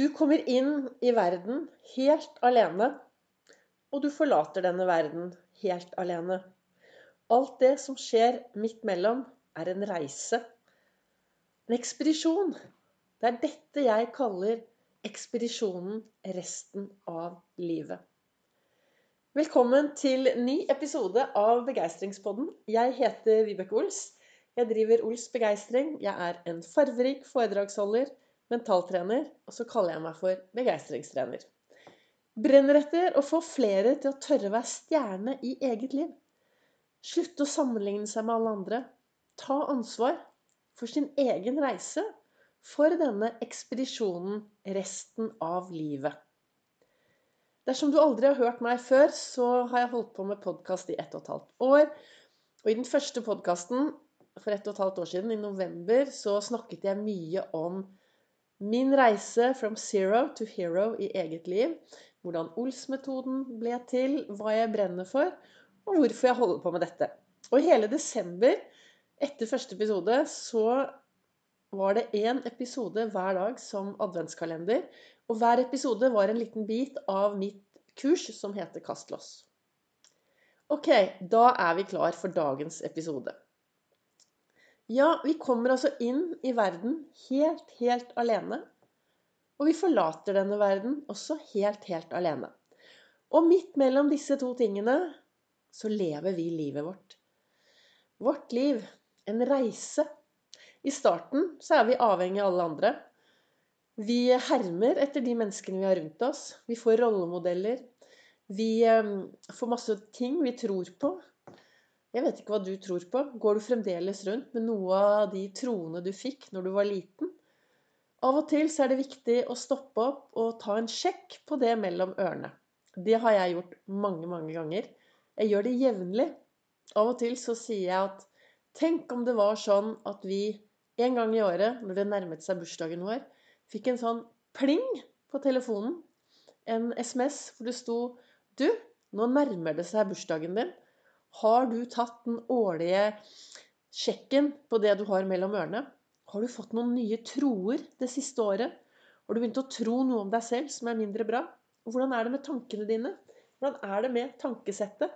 Du kommer inn i verden helt alene, og du forlater denne verden helt alene. Alt det som skjer midt mellom, er en reise. En ekspedisjon. Det er dette jeg kaller ekspedisjonen resten av livet. Velkommen til ny episode av Begeistringspodden. Jeg heter Vibeke Ols. Jeg driver Ols Begeistring. Jeg er en farverik foredragsholder mentaltrener, og så kaller jeg meg for begeistringstrener. Brenner etter å få flere til å tørre å være stjerne i eget liv. Slutte å sammenligne seg med alle andre. Ta ansvar for sin egen reise, for denne ekspedisjonen resten av livet. Dersom du aldri har hørt meg før, så har jeg holdt på med podkast i ett og et halvt år. Og i den første podkasten for ett og et halvt år siden, i november, så snakket jeg mye om Min reise from zero to hero i eget liv. Hvordan Ols-metoden ble til, hva jeg brenner for, og hvorfor jeg holder på med dette. Og hele desember, etter første episode, så var det én episode hver dag som adventskalender. Og hver episode var en liten bit av mitt kurs som heter Kastlås. Ok, da er vi klar for dagens episode. Ja, vi kommer altså inn i verden helt, helt alene. Og vi forlater denne verden også helt, helt alene. Og midt mellom disse to tingene så lever vi livet vårt. Vårt liv. En reise. I starten så er vi avhengig av alle andre. Vi hermer etter de menneskene vi har rundt oss. Vi får rollemodeller. Vi eh, får masse ting vi tror på. Jeg vet ikke hva du tror på. Går du fremdeles rundt med noe av de troene du fikk når du var liten? Av og til så er det viktig å stoppe opp og ta en sjekk på det mellom ørene. Det har jeg gjort mange, mange ganger. Jeg gjør det jevnlig. Av og til så sier jeg at tenk om det var sånn at vi en gang i året, når det nærmet seg bursdagen vår, fikk en sånn pling på telefonen. En SMS hvor det sto Du, nå nærmer det seg bursdagen din. Har du tatt den årlige sjekken på det du har mellom ørene? Har du fått noen nye troer det siste året? Har du begynt å tro noe om deg selv som er mindre bra? Hvordan er det med tankene dine? Hvordan er det med tankesettet?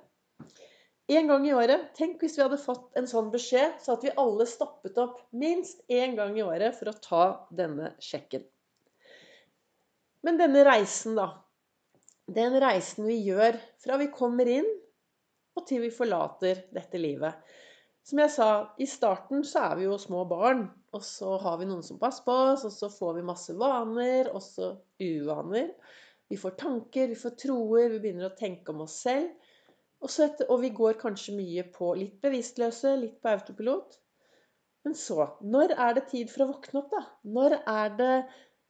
En gang i året. Tenk hvis vi hadde fått en sånn beskjed, så at vi alle stoppet opp minst én gang i året for å ta denne sjekken. Men denne reisen, da. Den reisen vi gjør fra vi kommer inn og til vi forlater dette livet. Som jeg sa, i starten så er vi jo små barn, og så har vi noen som passer på oss, og så får vi masse vaner, også uvaner. Vi får tanker, vi får troer, vi begynner å tenke om oss selv. Og, etter, og vi går kanskje mye på litt bevisstløse, litt på autopilot. Men så, når er det tid for å våkne opp, da? Når er det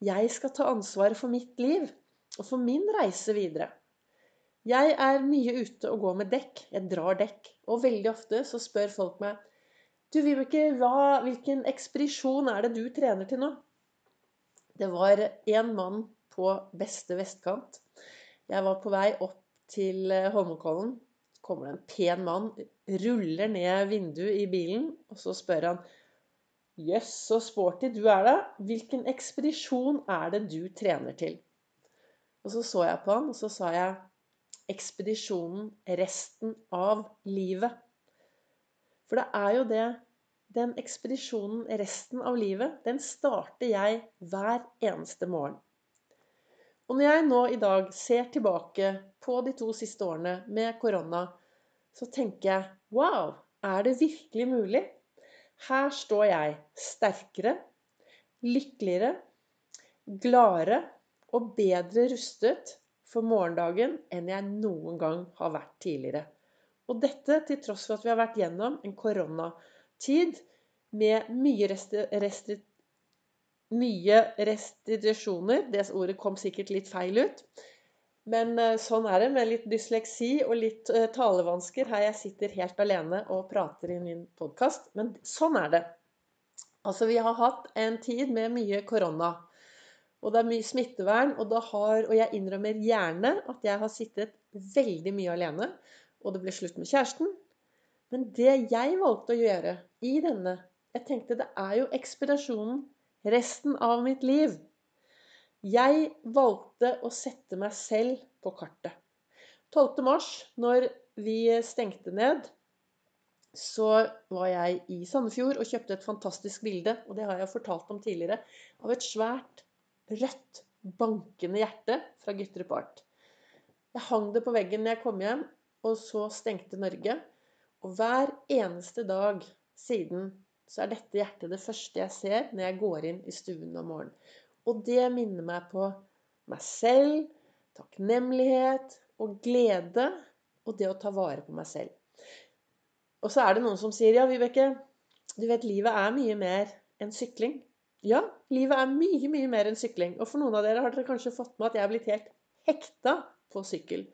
jeg skal ta ansvaret for mitt liv og for min reise videre? Jeg er mye ute og går med dekk. Jeg drar dekk. Og veldig ofte så spør folk meg Du, Vibeke, hvilken ekspedisjon er det du trener til nå? Det var én mann på beste vestkant. Jeg var på vei opp til eh, Holmenkollen. kommer det en pen mann, ruller ned vinduet i bilen, og så spør han Jøss, yes, så sporty du er da. Hvilken ekspedisjon er det du trener til? Og så så jeg på han, og så sa jeg ekspedisjonen resten av livet. For det er jo det Den ekspedisjonen resten av livet, den starter jeg hver eneste morgen. Og når jeg nå i dag ser tilbake på de to siste årene med korona, så tenker jeg Wow! Er det virkelig mulig? Her står jeg sterkere, lykkeligere, gladere og bedre rustet for morgendagen enn jeg noen gang har vært tidligere. Og dette til tross for at vi har vært gjennom en koronatid med mye, restri mye restitusjoner. Det ordet kom sikkert litt feil ut. Men eh, sånn er det med litt dysleksi og litt uh, talevansker her jeg sitter helt alene og prater i min podkast. Men sånn er det. Altså, vi har hatt en tid med mye korona. Og det er mye smittevern. Og, har, og jeg innrømmer gjerne at jeg har sittet veldig mye alene. Og det ble slutt med kjæresten. Men det jeg valgte å gjøre i denne Jeg tenkte det er jo ekspedisjonen resten av mitt liv. Jeg valgte å sette meg selv på kartet. 12. mars, når vi stengte ned, så var jeg i Sandefjord og kjøpte et fantastisk bilde, og det har jeg fortalt om tidligere, av et svært, rødt, bankende hjerte fra Gytterup Art. Jeg hang det på veggen når jeg kom hjem, og så stengte Norge. Og hver eneste dag siden så er dette hjertet det første jeg ser når jeg går inn i stuen om morgenen. Og det minner meg på meg selv, takknemlighet og glede og det å ta vare på meg selv. Og så er det noen som sier ja, Vibeke, du vet livet er mye mer enn sykling. Ja, livet er mye, mye mer enn sykling. Og for noen av dere har dere kanskje fått med at jeg er blitt helt hekta på sykkel.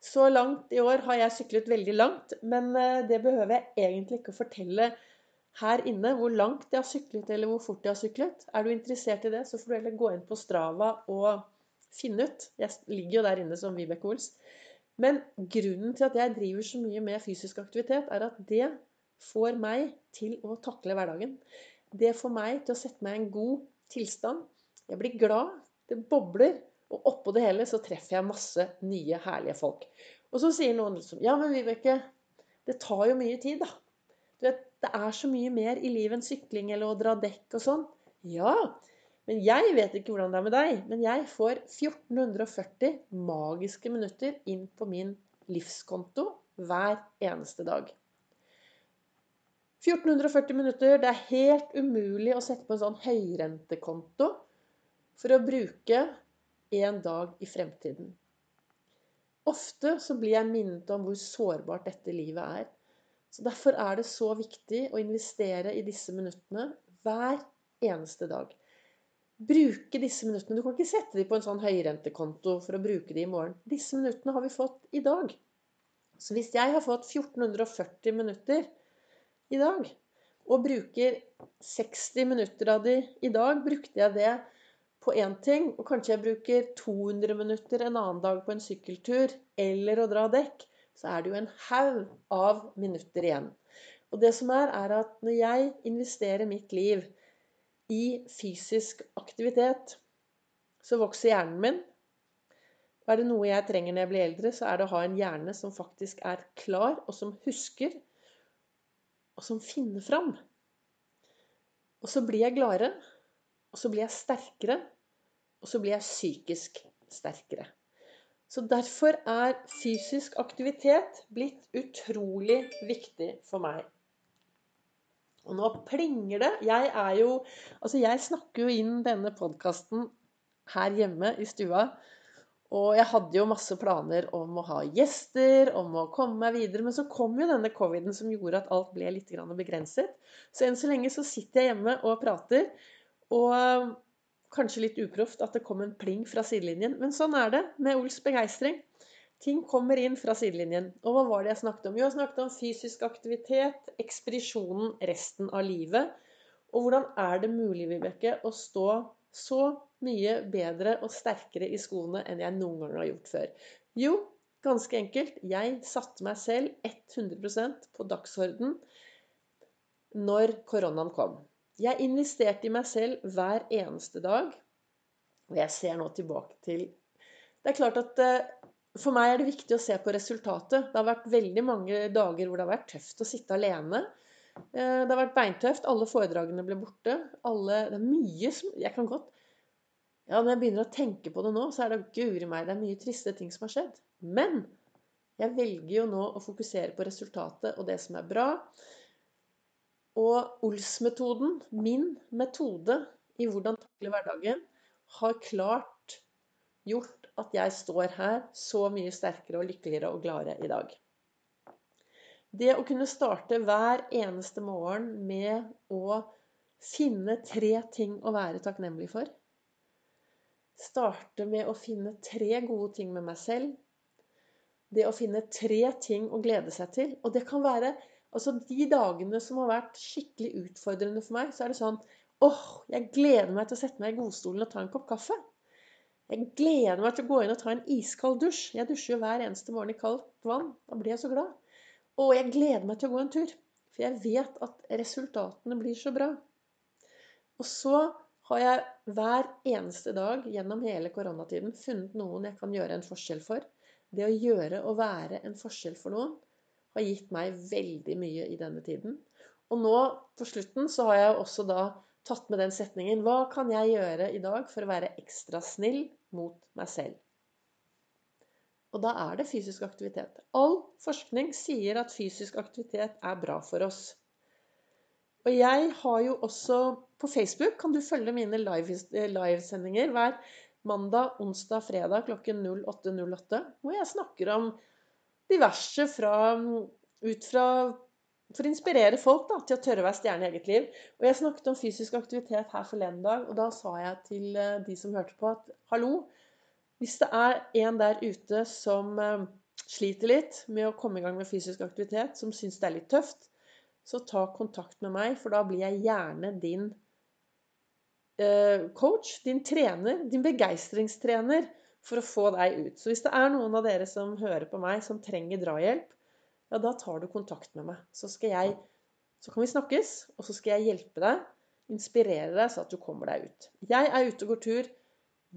Så langt i år har jeg syklet veldig langt, men eh, det behøver jeg egentlig ikke å fortelle her inne hvor langt jeg har syklet, eller hvor fort jeg har syklet. Er du interessert i det, så får du heller gå inn på Strava og finne ut. Jeg ligger jo der inne som Vibeke Ols. Men grunnen til at jeg driver så mye med fysisk aktivitet, er at det får meg til å takle hverdagen. Det får meg til å sette meg i en god tilstand. Jeg blir glad. Det bobler. Og oppå det hele så treffer jeg masse nye, herlige folk. Og så sier noen liksom Ja, men Vibeke, det tar jo mye tid, da. Du vet, det er så mye mer i livet enn sykling eller å dra dekk og sånn. Ja, men jeg vet ikke hvordan det er med deg. Men jeg får 1440 magiske minutter inn på min livskonto hver eneste dag. 1440 minutter. Det er helt umulig å sette på en sånn høyrentekonto for å bruke en dag i fremtiden. Ofte så blir jeg minnet om hvor sårbart dette livet er. Så Derfor er det så viktig å investere i disse minuttene hver eneste dag. Bruke disse minuttene. Du kan ikke sette dem på en sånn høyrentekonto for å bruke dem i morgen. Disse minuttene har vi fått i dag. Så hvis jeg har fått 1440 minutter i dag, og bruker 60 minutter av de i dag, brukte jeg det på én ting, og kanskje jeg bruker 200 minutter en annen dag på en sykkeltur eller å dra dekk, så er det jo en haug av minutter igjen. Og det som er, er at når jeg investerer mitt liv i fysisk aktivitet, så vokser hjernen min. Og er det noe jeg trenger når jeg blir eldre, så er det å ha en hjerne som faktisk er klar, og som husker, og som finner fram. Og så blir jeg gladere, og så blir jeg sterkere, og så blir jeg psykisk sterkere. Så derfor er fysisk aktivitet blitt utrolig viktig for meg. Og nå plinger det. Jeg er jo Altså, jeg snakker jo inn denne podkasten her hjemme i stua. Og jeg hadde jo masse planer om å ha gjester, om å komme meg videre. Men så kom jo denne coviden som gjorde at alt ble litt begrenset. Så enn så lenge så sitter jeg hjemme og prater. Og Kanskje litt uproft at det kom en pling fra sidelinjen, men sånn er det med Ols begeistring. Ting kommer inn fra sidelinjen. Og hva var det jeg snakket om? Jo, jeg snakket om fysisk aktivitet, ekspedisjonen resten av livet. Og hvordan er det mulig, Vibeke, å stå så mye bedre og sterkere i skoene enn jeg noen gang har gjort før? Jo, ganske enkelt. Jeg satte meg selv 100% på dagsorden når koronaen kom. Jeg investerte i meg selv hver eneste dag. Og jeg ser nå tilbake til Det er klart at eh, for meg er det viktig å se på resultatet. Det har vært veldig mange dager hvor det har vært tøft å sitte alene. Eh, det har vært beintøft. Alle foredragene ble borte. Alle, det er mye som Jeg kan godt Ja, når jeg begynner å tenke på det nå, så er det guri meg, det er mye triste ting som har skjedd. Men jeg velger jo nå å fokusere på resultatet og det som er bra. Og Ols-metoden, min metode i hvordan takle hverdagen, har klart gjort at jeg står her så mye sterkere og lykkeligere og gladere i dag. Det å kunne starte hver eneste morgen med å finne tre ting å være takknemlig for. Starte med å finne tre gode ting med meg selv. Det å finne tre ting å glede seg til. Og det kan være Altså De dagene som har vært skikkelig utfordrende for meg, så er det sånn åh, jeg gleder meg til å sette meg i godstolen og ta en kopp kaffe. Jeg gleder meg til å gå inn og ta en iskald dusj. Jeg dusjer jo hver eneste morgen i kaldt vann. Da blir jeg så glad. Og jeg gleder meg til å gå en tur. For jeg vet at resultatene blir så bra. Og så har jeg hver eneste dag gjennom hele koronatiden funnet noen jeg kan gjøre en forskjell for. Det å gjøre og være en forskjell for noen har gitt meg veldig mye i denne tiden. Og nå på slutten så har jeg også da tatt med den setningen Hva kan jeg gjøre i dag for å være ekstra snill mot meg selv? Og da er det fysisk aktivitet. All forskning sier at fysisk aktivitet er bra for oss. Og jeg har jo også På Facebook kan du følge mine livesendinger hver mandag, onsdag, fredag klokken 08.08, hvor jeg snakker om diverse fra, ut fra for å inspirere folk da, til å tørre å være stjerne i eget liv. Og jeg snakket om fysisk aktivitet her forleden dag, og da sa jeg til eh, de som hørte på, at hallo, hvis det er en der ute som eh, sliter litt med å komme i gang med fysisk aktivitet, som syns det er litt tøft, så ta kontakt med meg, for da blir jeg gjerne din Eh, coach, din trener, din begeistringstrener for å få deg ut. Så hvis det er noen av dere som hører på meg, som trenger drahjelp, ja, da tar du kontakt med meg. Så, jeg, så kan vi snakkes, og så skal jeg hjelpe deg, inspirere deg, så at du kommer deg ut. Jeg er ute og går tur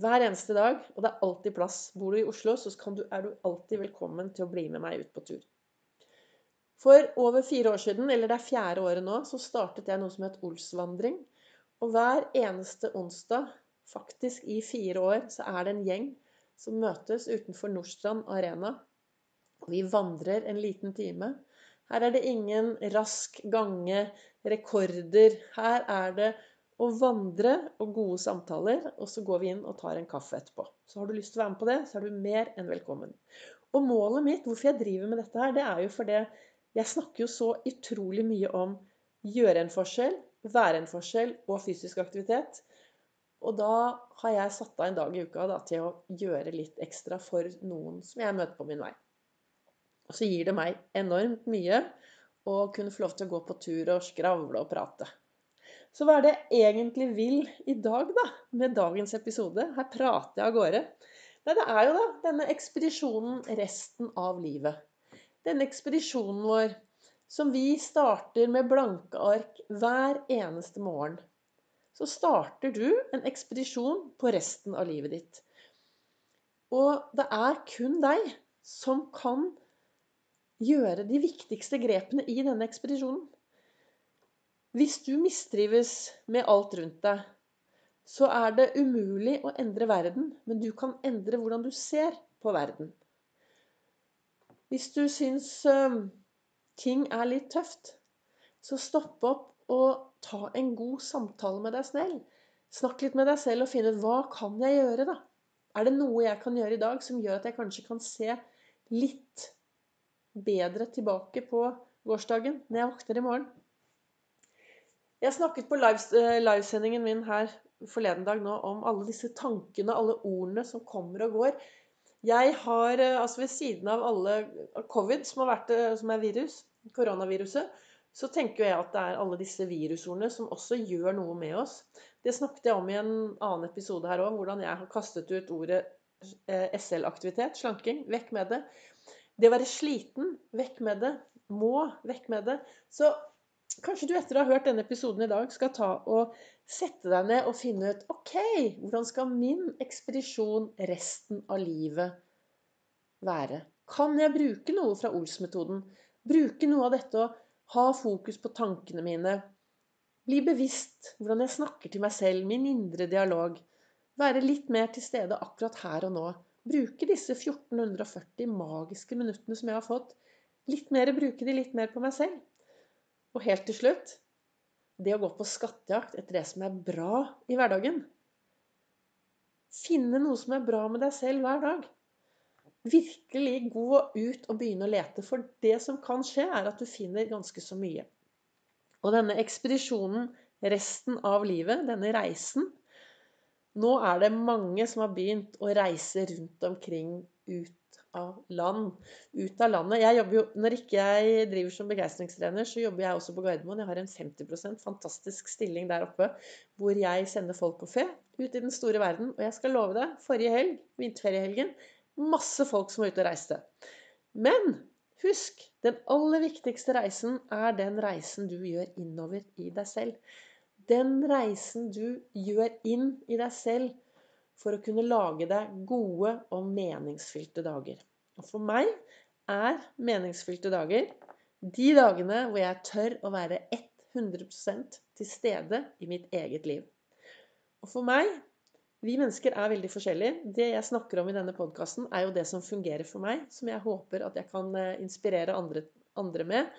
hver eneste dag, og det er alltid plass. Bor du i Oslo, så du, er du alltid velkommen til å bli med meg ut på tur. For over fire år siden, eller det er fjerde året nå, så startet jeg noe som het Olsvandring. Og hver eneste onsdag, faktisk i fire år, så er det en gjeng som møtes utenfor Nordstrand Arena. Vi vandrer en liten time. Her er det ingen rask gange, rekorder. Her er det å vandre og gode samtaler, og så går vi inn og tar en kaffe etterpå. Så har du lyst til å være med på det, så er du mer enn velkommen. Og målet mitt, hvorfor jeg driver med dette her, det er jo fordi jeg snakker jo så utrolig mye om gjøre en forskjell, være en forskjell og fysisk aktivitet. Og da har jeg satt av en dag i uka da, til å gjøre litt ekstra for noen som jeg møter på min vei. Og så gir det meg enormt mye å kunne få lov til å gå på tur og skravle og prate. Så hva er det jeg egentlig vil i dag, da? Med dagens episode? Her prater jeg av gårde. Nei, det er jo da denne ekspedisjonen resten av livet. Denne ekspedisjonen vår som vi starter med blanke ark hver eneste morgen, så starter du en ekspedisjon på resten av livet ditt. Og det er kun deg som kan gjøre de viktigste grepene i denne ekspedisjonen. Hvis du mistrives med alt rundt deg, så er det umulig å endre verden, men du kan endre hvordan du ser på verden. Hvis du syns ting er litt tøft, så stopp opp og ta en god samtale med deg selv. Snakk litt med deg selv og finn ut hva kan jeg gjøre, da? Er det noe jeg kan gjøre i dag som gjør at jeg kanskje kan se litt bedre tilbake på gårsdagen når jeg våkner i morgen? Jeg snakket på eh, livesendingen min her forleden dag nå om alle disse tankene, alle ordene som kommer og går. Jeg har, eh, altså Ved siden av alle covid, som, vært, eh, som er virus, koronaviruset, så tenker jeg at det er alle disse virusordene som også gjør noe med oss. Det snakket jeg om i en annen episode her òg, hvordan jeg har kastet ut ordet eh, SL-aktivitet, slanking. Vekk med det. Det å være sliten, vekk med det. Må, vekk med det. Så Kanskje du etter å ha hørt denne episoden i dag skal ta og sette deg ned og finne ut OK, hvordan skal min ekspedisjon resten av livet være? Kan jeg bruke noe fra Ols-metoden? Bruke noe av dette og ha fokus på tankene mine? Bli bevisst hvordan jeg snakker til meg selv, min indre dialog. Være litt mer til stede akkurat her og nå. Bruke disse 1440 magiske minuttene som jeg har fått. Litt mer, bruke de litt mer på meg selv. Og helt til slutt det å gå på skattejakt etter det som er bra i hverdagen. Finne noe som er bra med deg selv hver dag. Virkelig gå ut og begynne å lete, for det som kan skje, er at du finner ganske så mye. Og denne ekspedisjonen resten av livet, denne reisen Nå er det mange som har begynt å reise rundt omkring ut av land. Ut av landet. Jeg jo, Når ikke jeg driver som begeistringstrener, så jobber jeg også på Gardermoen. Jeg har en 50% fantastisk stilling der oppe hvor jeg sender folk på fe ut i den store verden. Og jeg skal love deg, forrige helg, vinterferiehelgen, masse folk som var ute og reiste. Men husk, den aller viktigste reisen er den reisen du gjør innover i deg selv. den reisen du gjør inn i deg selv for å kunne lage deg gode og meningsfylte dager. Og for meg er meningsfylte dager de dagene hvor jeg tør å være 100% til stede i mitt eget liv. Og for meg vi mennesker er veldig forskjellige. Det jeg snakker om i denne podkasten, er jo det som fungerer for meg, som jeg håper at jeg kan eh, inspirere andre, andre med.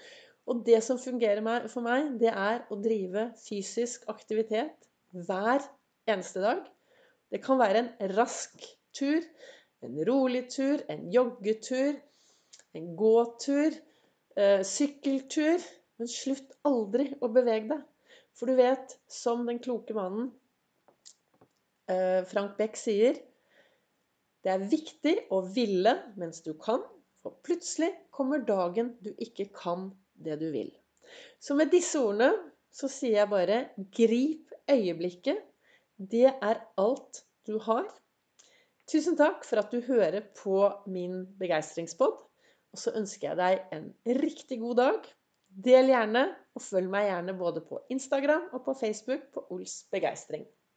Og det som fungerer for meg, det er å drive fysisk aktivitet hver eneste dag. Det kan være en rask tur, en rolig tur, en joggetur, en gåtur, eh, sykkeltur. Men slutt aldri å bevege deg. For du vet, som den kloke mannen Frank Beck sier det er viktig å ville mens du kan, for plutselig kommer dagen du ikke kan det du vil. Så med disse ordene så sier jeg bare grip øyeblikket. Det er alt du har. Tusen takk for at du hører på min begeistringspod. Og så ønsker jeg deg en riktig god dag. Del gjerne, og følg meg gjerne både på Instagram og på Facebook på Ols begeistring.